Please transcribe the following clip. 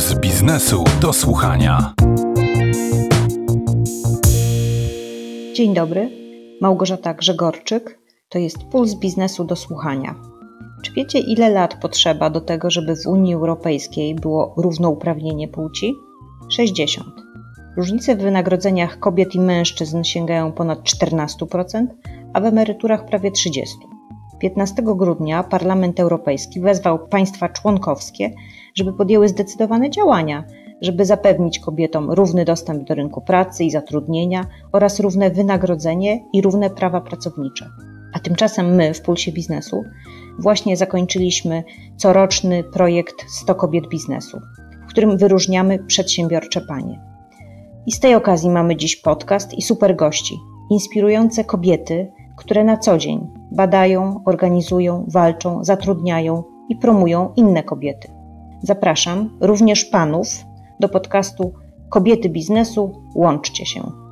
Puls biznesu do słuchania. Dzień dobry, Małgorzata Grzegorczyk. To jest Puls biznesu do słuchania. Czy wiecie, ile lat potrzeba do tego, żeby w Unii Europejskiej było równouprawnienie płci? 60. Różnice w wynagrodzeniach kobiet i mężczyzn sięgają ponad 14%, a w emeryturach prawie 30%. 15 grudnia Parlament Europejski wezwał państwa członkowskie, żeby podjęły zdecydowane działania, żeby zapewnić kobietom równy dostęp do rynku pracy i zatrudnienia oraz równe wynagrodzenie i równe prawa pracownicze. A tymczasem my w Pulsie Biznesu właśnie zakończyliśmy coroczny projekt 100 kobiet biznesu, w którym wyróżniamy przedsiębiorcze panie. I z tej okazji mamy dziś podcast i super gości, inspirujące kobiety, które na co dzień badają, organizują, walczą, zatrudniają i promują inne kobiety. Zapraszam również panów do podcastu Kobiety biznesu. Łączcie się.